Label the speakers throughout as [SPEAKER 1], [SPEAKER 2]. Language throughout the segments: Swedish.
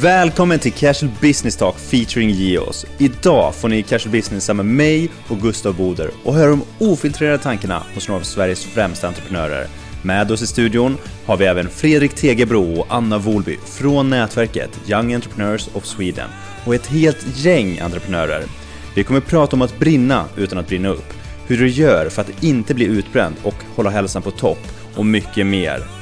[SPEAKER 1] Välkommen till Casual Business Talk featuring Geos. Idag får ni Casual Business med mig och Gustav Boder och höra de ofiltrerade tankarna hos några av Sveriges främsta entreprenörer. Med oss i studion har vi även Fredrik Tegebro och Anna Wolby från nätverket Young Entrepreneurs of Sweden och ett helt gäng entreprenörer. Vi kommer prata om att brinna utan att brinna upp, hur du gör för att inte bli utbränd och hålla hälsan på topp och mycket mer.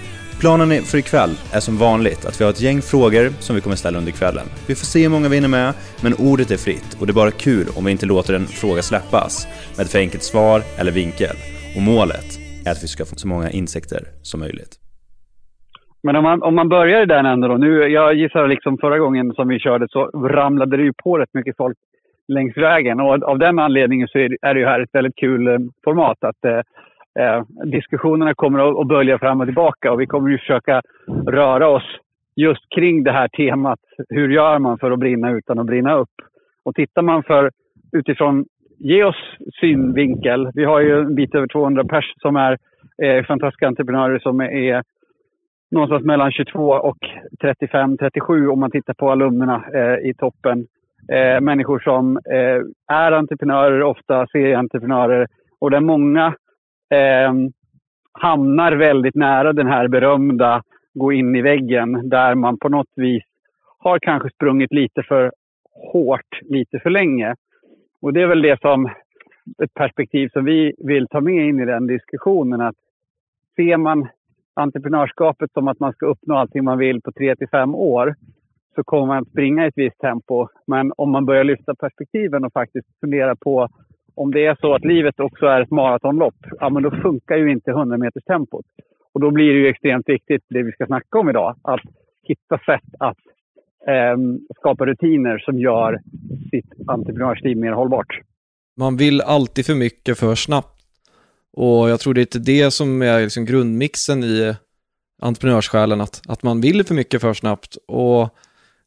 [SPEAKER 1] Planen för ikväll är som vanligt att vi har ett gäng frågor som vi kommer ställa under kvällen. Vi får se hur många vi hinner med, men ordet är fritt och det är bara kul om vi inte låter en fråga släppas med ett för enkelt svar eller vinkel. Och målet är att vi ska få så många insekter som möjligt.
[SPEAKER 2] Men om man, om man börjar i den änden då. Nu, jag gissar liksom förra gången som vi körde så ramlade det ju på rätt mycket folk längs vägen. Och av den anledningen så är det ju här ett väldigt kul eh, format. Att eh, eh, diskussionerna kommer att bölja fram och tillbaka och vi kommer ju försöka röra oss just kring det här temat. Hur gör man för att brinna utan att brinna upp? Och tittar man för utifrån Geos synvinkel. Vi har ju en bit över 200 pers som är eh, fantastiska entreprenörer som är någonstans mellan 22 och 35, 37 om man tittar på alumnerna eh, i toppen. Eh, människor som eh, är entreprenörer, ofta serieentreprenörer och där många eh, hamnar väldigt nära den här berömda gå in i väggen där man på något vis har kanske sprungit lite för hårt lite för länge. Och det är väl det som ett perspektiv som vi vill ta med in i den diskussionen. Att ser man entreprenörskapet som att man ska uppnå allting man vill på tre till fem år så kommer man att springa i ett visst tempo. Men om man börjar lyfta perspektiven och faktiskt fundera på om det är så att livet också är ett maratonlopp, ja men då funkar ju inte 100 meters tempot. Och då blir det ju extremt viktigt, det vi ska snacka om idag, att hitta sätt att eh, skapa rutiner som gör sitt entreprenörsliv mer hållbart.
[SPEAKER 3] Man vill alltid för mycket för snabbt. Och jag tror det är det som är liksom grundmixen i entreprenörssjälen, att, att man vill för mycket för snabbt. Och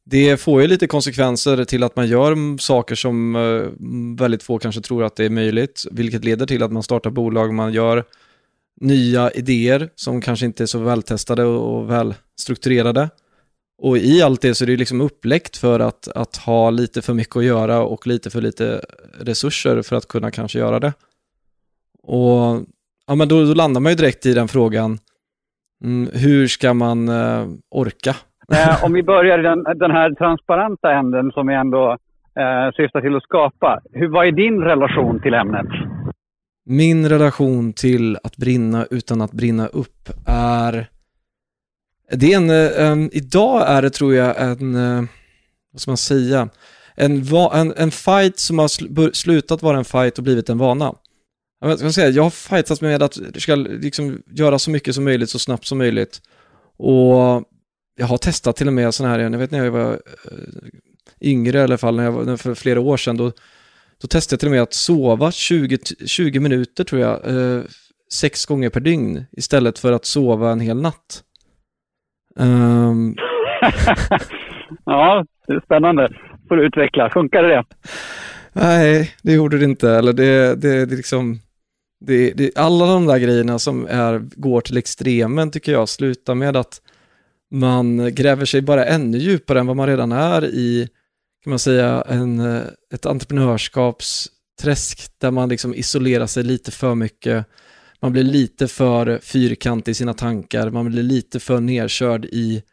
[SPEAKER 3] det får ju lite konsekvenser till att man gör saker som eh, väldigt få kanske tror att det är möjligt, vilket leder till att man startar bolag, man gör nya idéer som kanske inte är så vältestade och välstrukturerade. Och i allt det så är det liksom uppläckt för att, att ha lite för mycket att göra och lite för lite resurser för att kunna kanske göra det. Och ja, men då, då landar man ju direkt i den frågan, mm, hur ska man eh, orka
[SPEAKER 2] Eh, om vi börjar i den, den här transparenta änden som vi ändå eh, syftar till att skapa. Hur, vad är din relation till ämnet?
[SPEAKER 3] Min relation till att brinna utan att brinna upp är... Det är en, eh, en idag är det tror jag en, eh, vad ska man säga, en, en, en fight som har slutat vara en fight och blivit en vana. Jag, ska säga, jag har fightats med att jag ska liksom göra så mycket som möjligt så snabbt som möjligt. Och jag har testat till och med sådana här, jag vet när jag var eh, yngre i alla fall, när jag var, för flera år sedan, då, då testade jag till och med att sova 20, 20 minuter tror jag, eh, sex gånger per dygn istället för att sova en hel natt. Um...
[SPEAKER 2] ja, det är spännande. Får du utveckla. Funkade det?
[SPEAKER 3] Nej, det gjorde det inte. Eller det, det, det liksom... Det, det, alla de där grejerna som är, går till extremen tycker jag slutar med att man gräver sig bara ännu djupare än vad man redan är i, kan man säga, en, eh, ett entreprenörskapsträsk där man liksom isolerar sig lite för mycket. Man blir lite för fyrkantig i sina tankar, man blir lite för nedkörd i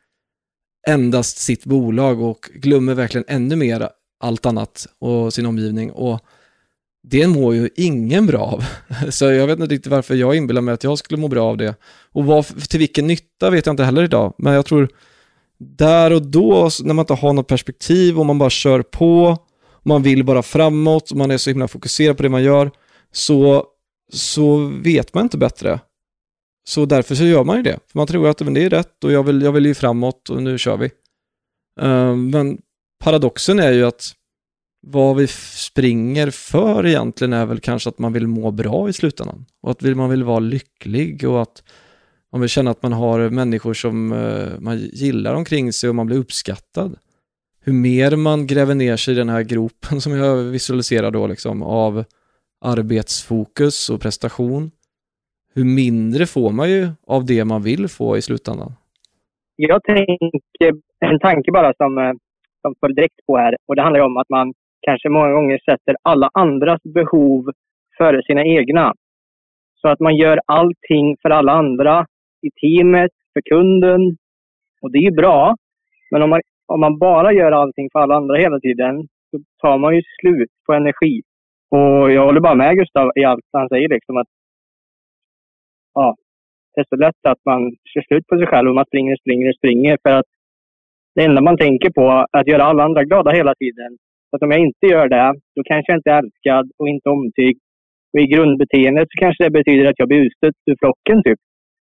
[SPEAKER 3] endast sitt bolag och glömmer verkligen ännu mer allt annat och sin omgivning. Och det mår ju ingen bra av. Så jag vet inte riktigt varför jag inbillar mig att jag skulle må bra av det. Och vad, till vilken nytta vet jag inte heller idag. Men jag tror där och då, när man inte har något perspektiv och man bara kör på, man vill bara framåt, och man är så himla fokuserad på det man gör, så, så vet man inte bättre. Så därför så gör man ju det. För man tror att det är rätt och jag vill, jag vill ju framåt och nu kör vi. Uh, men paradoxen är ju att vad vi springer för egentligen är väl kanske att man vill må bra i slutändan. Och att man vill vara lycklig och att man vill känna att man har människor som eh, man gillar omkring sig och man blir uppskattad. Hur mer man gräver ner sig i den här gropen som jag visualiserar då liksom av arbetsfokus och prestation, hur mindre får man ju av det man vill få i slutändan.
[SPEAKER 4] Jag tänker en tanke bara som, eh, som föll direkt på här och det handlar om att man kanske många gånger sätter alla andras behov före sina egna. Så att man gör allting för alla andra i teamet, för kunden. Och det är ju bra. Men om man, om man bara gör allting för alla andra hela tiden så tar man ju slut på energi. Och jag håller bara med Gustav i allt han säger. Liksom att, ja, det är så lätt att man kör slut på sig själv och man springer och springer och springer. För att det enda man tänker på är att göra alla andra glada hela tiden. Så att om jag inte gör det, då kanske jag inte är älskad och inte omtyckt. Och i grundbeteendet så kanske det betyder att jag blir utstött ur flocken. Typ.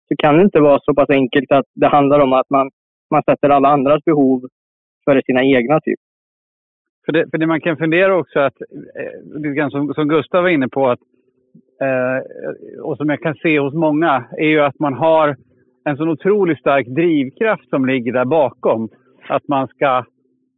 [SPEAKER 4] Så kan det inte vara så pass enkelt att det handlar om att man, man sätter alla andras behov före sina egna. Typ.
[SPEAKER 2] För det, för det man kan fundera också, att, eh, som, som Gustav var inne på, att, eh, och som jag kan se hos många, är ju att man har en sån otroligt stark drivkraft som ligger där bakom. Att man ska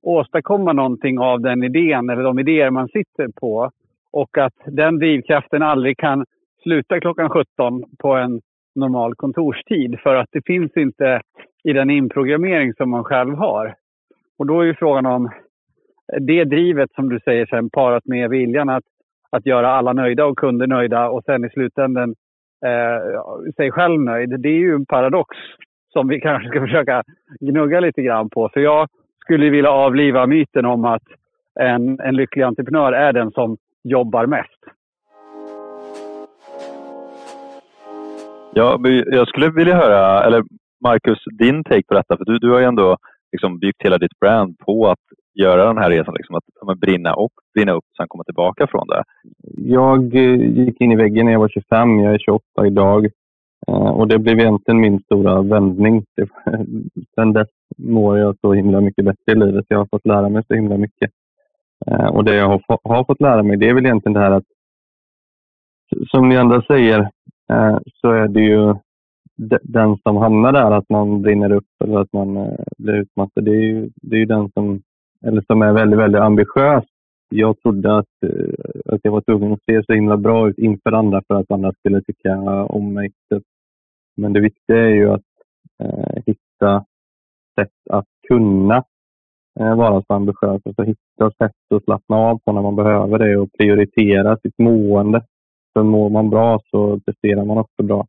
[SPEAKER 2] åstadkomma någonting av den idén eller de idéer man sitter på. Och att den drivkraften aldrig kan sluta klockan 17 på en normal kontorstid för att det finns inte i den inprogrammering som man själv har. Och då är ju frågan om det drivet som du säger sen parat med viljan att, att göra alla nöjda och kunder nöjda och sen i slutändan eh, sig själv nöjd. Det är ju en paradox som vi kanske ska försöka gnugga lite grann på. För jag skulle vilja avliva myten om att en, en lycklig entreprenör är den som jobbar mest.
[SPEAKER 5] Ja, jag skulle vilja höra, eller Marcus, din take på detta. För du, du har ju ändå liksom byggt hela ditt brand på att göra den här resan, liksom att, brinna och brinna upp och sen komma tillbaka från det.
[SPEAKER 6] Jag eh, gick in i väggen när jag var 25, jag är 28 idag. Eh, och det blev egentligen min stora vändning. Sen dess mår jag så himla mycket bättre i livet. Jag har fått lära mig så himla mycket. Eh, och det jag har fått lära mig det är väl egentligen det här att som ni andra säger eh, så är det ju den som hamnar där, att man brinner upp eller att man blir utmattad. Det är ju, det är ju den som eller som är väldigt, väldigt ambitiös. Jag trodde att, att jag var tvungen att se så himla bra ut inför andra för att andra skulle tycka om mig. Typ. Men det viktiga är ju att eh, hitta sätt att kunna eh, vara så ambitiös. Alltså hitta sätt att slappna av på när man behöver det och prioritera sitt mående. För mår man bra så presterar man också bra.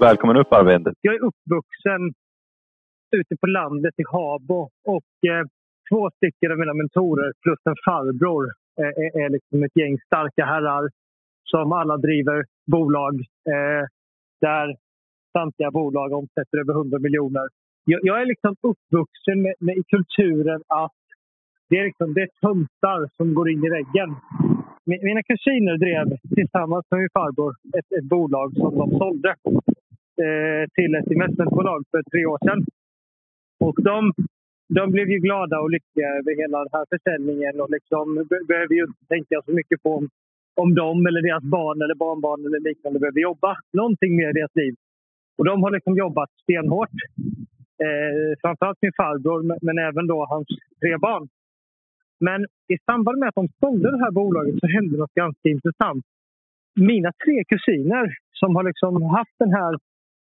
[SPEAKER 5] Välkommen upp Arvind.
[SPEAKER 7] Jag är uppvuxen ute på landet i Habo. Och eh, två stycken av mina mentorer plus en farbror eh, är, är liksom ett gäng starka herrar som alla driver bolag eh, där samtliga bolag omsätter över 100 miljoner. Jag, jag är liksom uppvuxen med, med, i kulturen att det är, liksom, det är töntar som går in i väggen. Mina kusiner drev tillsammans med min farbror ett, ett bolag som de sålde eh, till ett investmentbolag för tre år sedan. Och de, de blev ju glada och lyckliga över hela den här försäljningen och liksom behöver ju inte tänka så mycket på om om de eller deras barn eller barnbarn eller liknande behöver jobba. Någonting mer i deras liv. Och de har liksom jobbat stenhårt. Eh, framförallt min farbror, men- även då hans tre barn. Men i samband med att de sålde det här bolaget så hände något ganska intressant. Mina tre kusiner som har liksom haft den här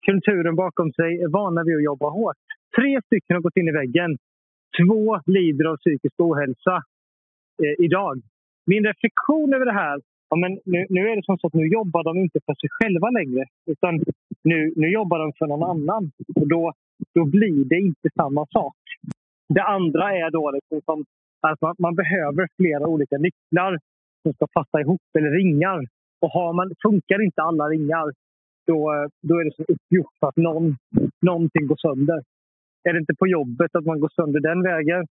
[SPEAKER 7] kulturen bakom sig är vana vid att jobba hårt. Tre stycken har gått in i väggen. Två lider av psykisk ohälsa eh, idag. Min reflektion över det här, ja, men nu, nu är det som så att nu jobbar de inte för sig själva längre. Utan nu, nu jobbar de för någon annan. Och då, då blir det inte samma sak. Det andra är då liksom som att man, man behöver flera olika nycklar som ska passa ihop, eller ringar. Och har man, funkar inte alla ringar, då, då är det som uppgjort för att någon, någonting går sönder. Är det inte på jobbet att man går sönder den vägen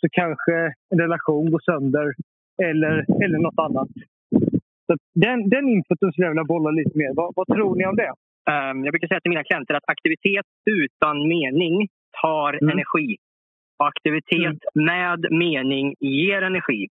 [SPEAKER 7] så kanske en relation går sönder eller, eller något annat. Så den, den inputen skulle jag vilja bolla lite mer. Vad, vad tror ni om det?
[SPEAKER 4] Ehm, Jag brukar säga till mina klienter att aktivitet utan mening tar
[SPEAKER 7] Mm.
[SPEAKER 4] energi. Och aktivitet med mening ger energi.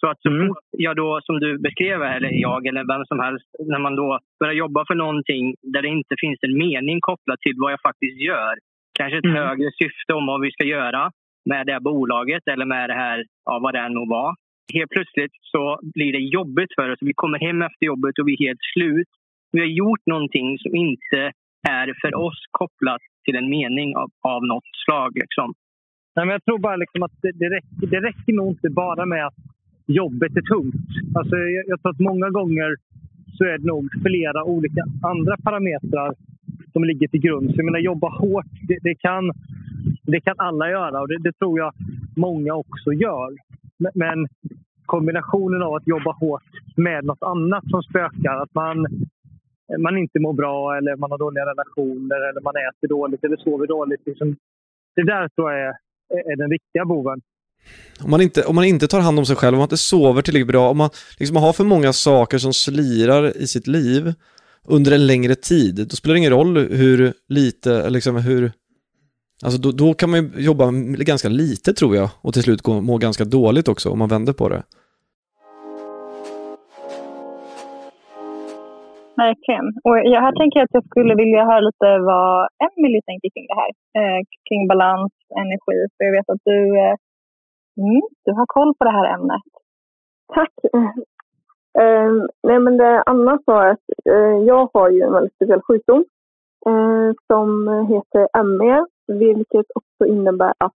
[SPEAKER 4] Så att så
[SPEAKER 7] Mm.
[SPEAKER 4] fort jag då, som du beskrev, eller jag eller vem som helst, när man då börjar jobba för någonting där det inte finns en mening kopplad till vad jag faktiskt gör. Kanske ett
[SPEAKER 7] Mm.
[SPEAKER 4] högre syfte om vad vi ska göra med det här bolaget eller med det här, ja, vad det än må vara. Helt plötsligt så blir det jobbigt för oss. Vi kommer hem efter jobbet och vi är helt slut. Vi har gjort någonting som inte är för oss kopplat till en mening av, av något slag. Liksom.
[SPEAKER 7] Nej, men jag tror bara liksom att det, det, räcker, det räcker nog inte bara med att jobbet är tungt. Alltså, jag, jag tror att många gånger så är det nog flera olika andra parametrar som ligger till grund. Så jag menar, jobba hårt, det, det, kan, det kan alla göra och det, det tror jag många också gör. Men, men kombinationen av att jobba hårt med något annat som spökar, att man, man inte mår bra eller man har dåliga relationer eller man äter dåligt eller sover dåligt. Liksom, det där tror jag är, är den riktiga boven.
[SPEAKER 3] Om man, inte, om man inte tar hand om sig själv, om man inte sover tillräckligt bra, om man liksom har för många saker som slirar i sitt liv under en längre tid, då spelar det ingen roll hur lite, liksom hur... Alltså då, då kan man ju jobba ganska lite tror jag och till slut gå, må ganska dåligt också om man vänder på det.
[SPEAKER 8] Verkligen. Och jag här tänker jag att jag skulle vilja höra lite vad Emily tänker kring det här. Eh, kring balans, energi. För jag vet att du, eh, mm, du har koll på det här ämnet.
[SPEAKER 9] Tack. Eh, nej men det Anna sa att eh, jag har ju en väldigt speciell sjukdom eh, som heter ME, vilket också innebär att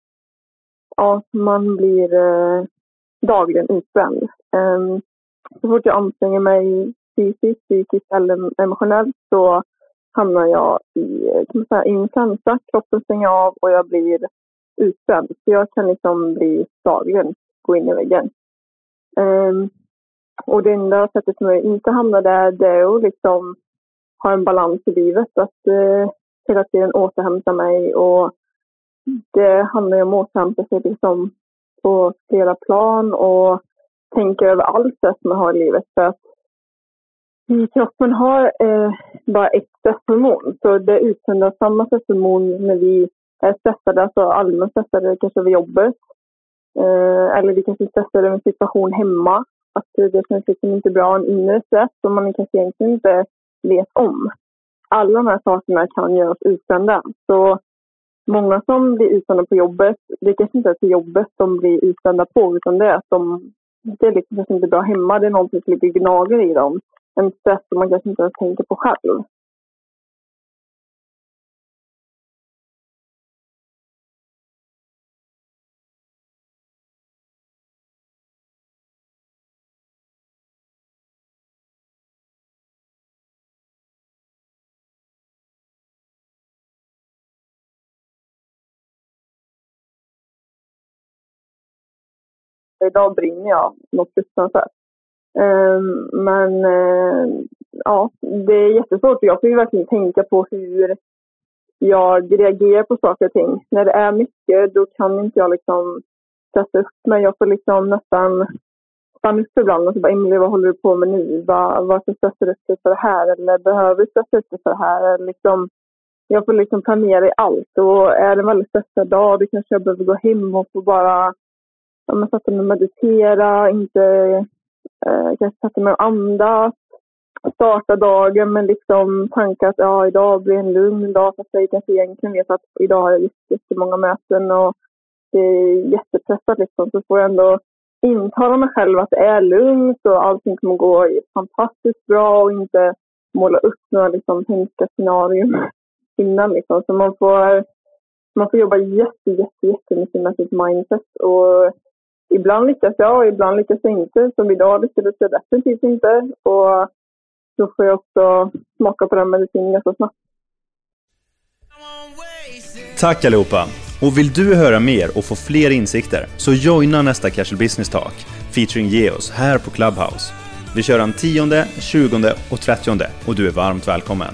[SPEAKER 9] ja, man blir eh, dagligen utbränd. Eh, så fort jag anstränger mig fysiskt, psykiskt eller emotionellt så hamnar jag i, kan säga, en känsla. Kroppen stänger av och jag blir utbränd. Så jag kan liksom bli dagligen gå in i väggen. Um, och det enda sättet som jag inte hamnar där det är att liksom ha en balans i livet. Att uh, hela tiden återhämta mig. Och det handlar ju om att återhämta sig liksom på flera plan och tänka över allt som man har i livet. För att kroppen har eh, bara ett stresshormon. Så det utsöndras samma stresshormon när vi är stressade, alltså allmänt stressade kanske över jobbet. Eh, eller vi kanske är stressade över en situation hemma. Att det känns liksom inte bra, en inre stress som man kanske egentligen inte vet om. Alla de här sakerna kan göra oss utsända. Så många som blir utsända på jobbet, det kanske inte är till jobbet de blir utsända på, utan det är att de, det är liksom kanske inte bra hemma, det är någonting som ligger gnager i dem. En stress som man kanske inte ens tänker på själv. Idag brinner jag något fruktansvärt. Um, men uh, ja, det är jättesvårt. Jag får ju verkligen tänka på hur jag reagerar på saker och ting. När det är mycket, då kan inte jag liksom sätta upp mig. Jag får liksom nästan stanna upp ibland och så bara, Emelie, vad håller du på med nu? Varför stressar du upp dig för det här? Eller behöver du stressa upp dig för det här? Eller liksom, jag får liksom planera i allt. Och är det en väldigt stressad dag, då kanske jag behöver gå hem och få bara ja, men satte mig och meditera, inte eh, kanske satte mig och andas, starta dagen med liksom tankar att ja, idag blir en lugn dag fast jag kanske egentligen vet att idag har jag jättemånga möten och det är jättepressat liksom. Så får jag ändå intala mig själv att det är lugnt och allting kommer gå fantastiskt bra och inte måla upp några liksom, hemska scenarion innan. Liksom. Så man får, man får jobba jätte, jätte, jättemycket med sitt mindset. Och ibland lyckas jag och ibland lyckas jag inte. Som idag lyckades jag definitivt inte. Och då får jag också smaka på den medicinen ganska snabbt.
[SPEAKER 1] Tack allihopa! Och vill du höra mer och få fler insikter så joina nästa Casual Business Talk featuring Geos här på Clubhouse. Vi kör den 10, 20 och 30 och du är varmt välkommen.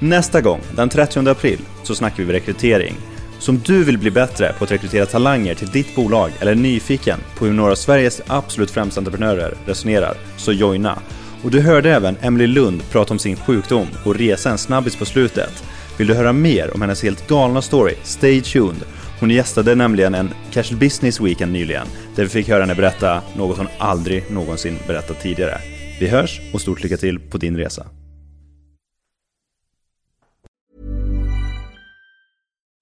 [SPEAKER 1] Nästa gång, den 30 april, så snackar vi rekrytering. Så om du vill bli bättre på att rekrytera talanger till ditt bolag eller är nyfiken på hur några av Sveriges absolut främsta entreprenörer resonerar, så joina. Och du hörde även Emily Lund prata om sin sjukdom och resa en snabbis på slutet. Vill du höra mer om hennes helt galna story? Stay tuned! Hon gästade nämligen en Casual Business Weekend nyligen, där vi fick höra henne berätta något hon aldrig någonsin berättat tidigare. Vi hörs och stort lycka till på din resa.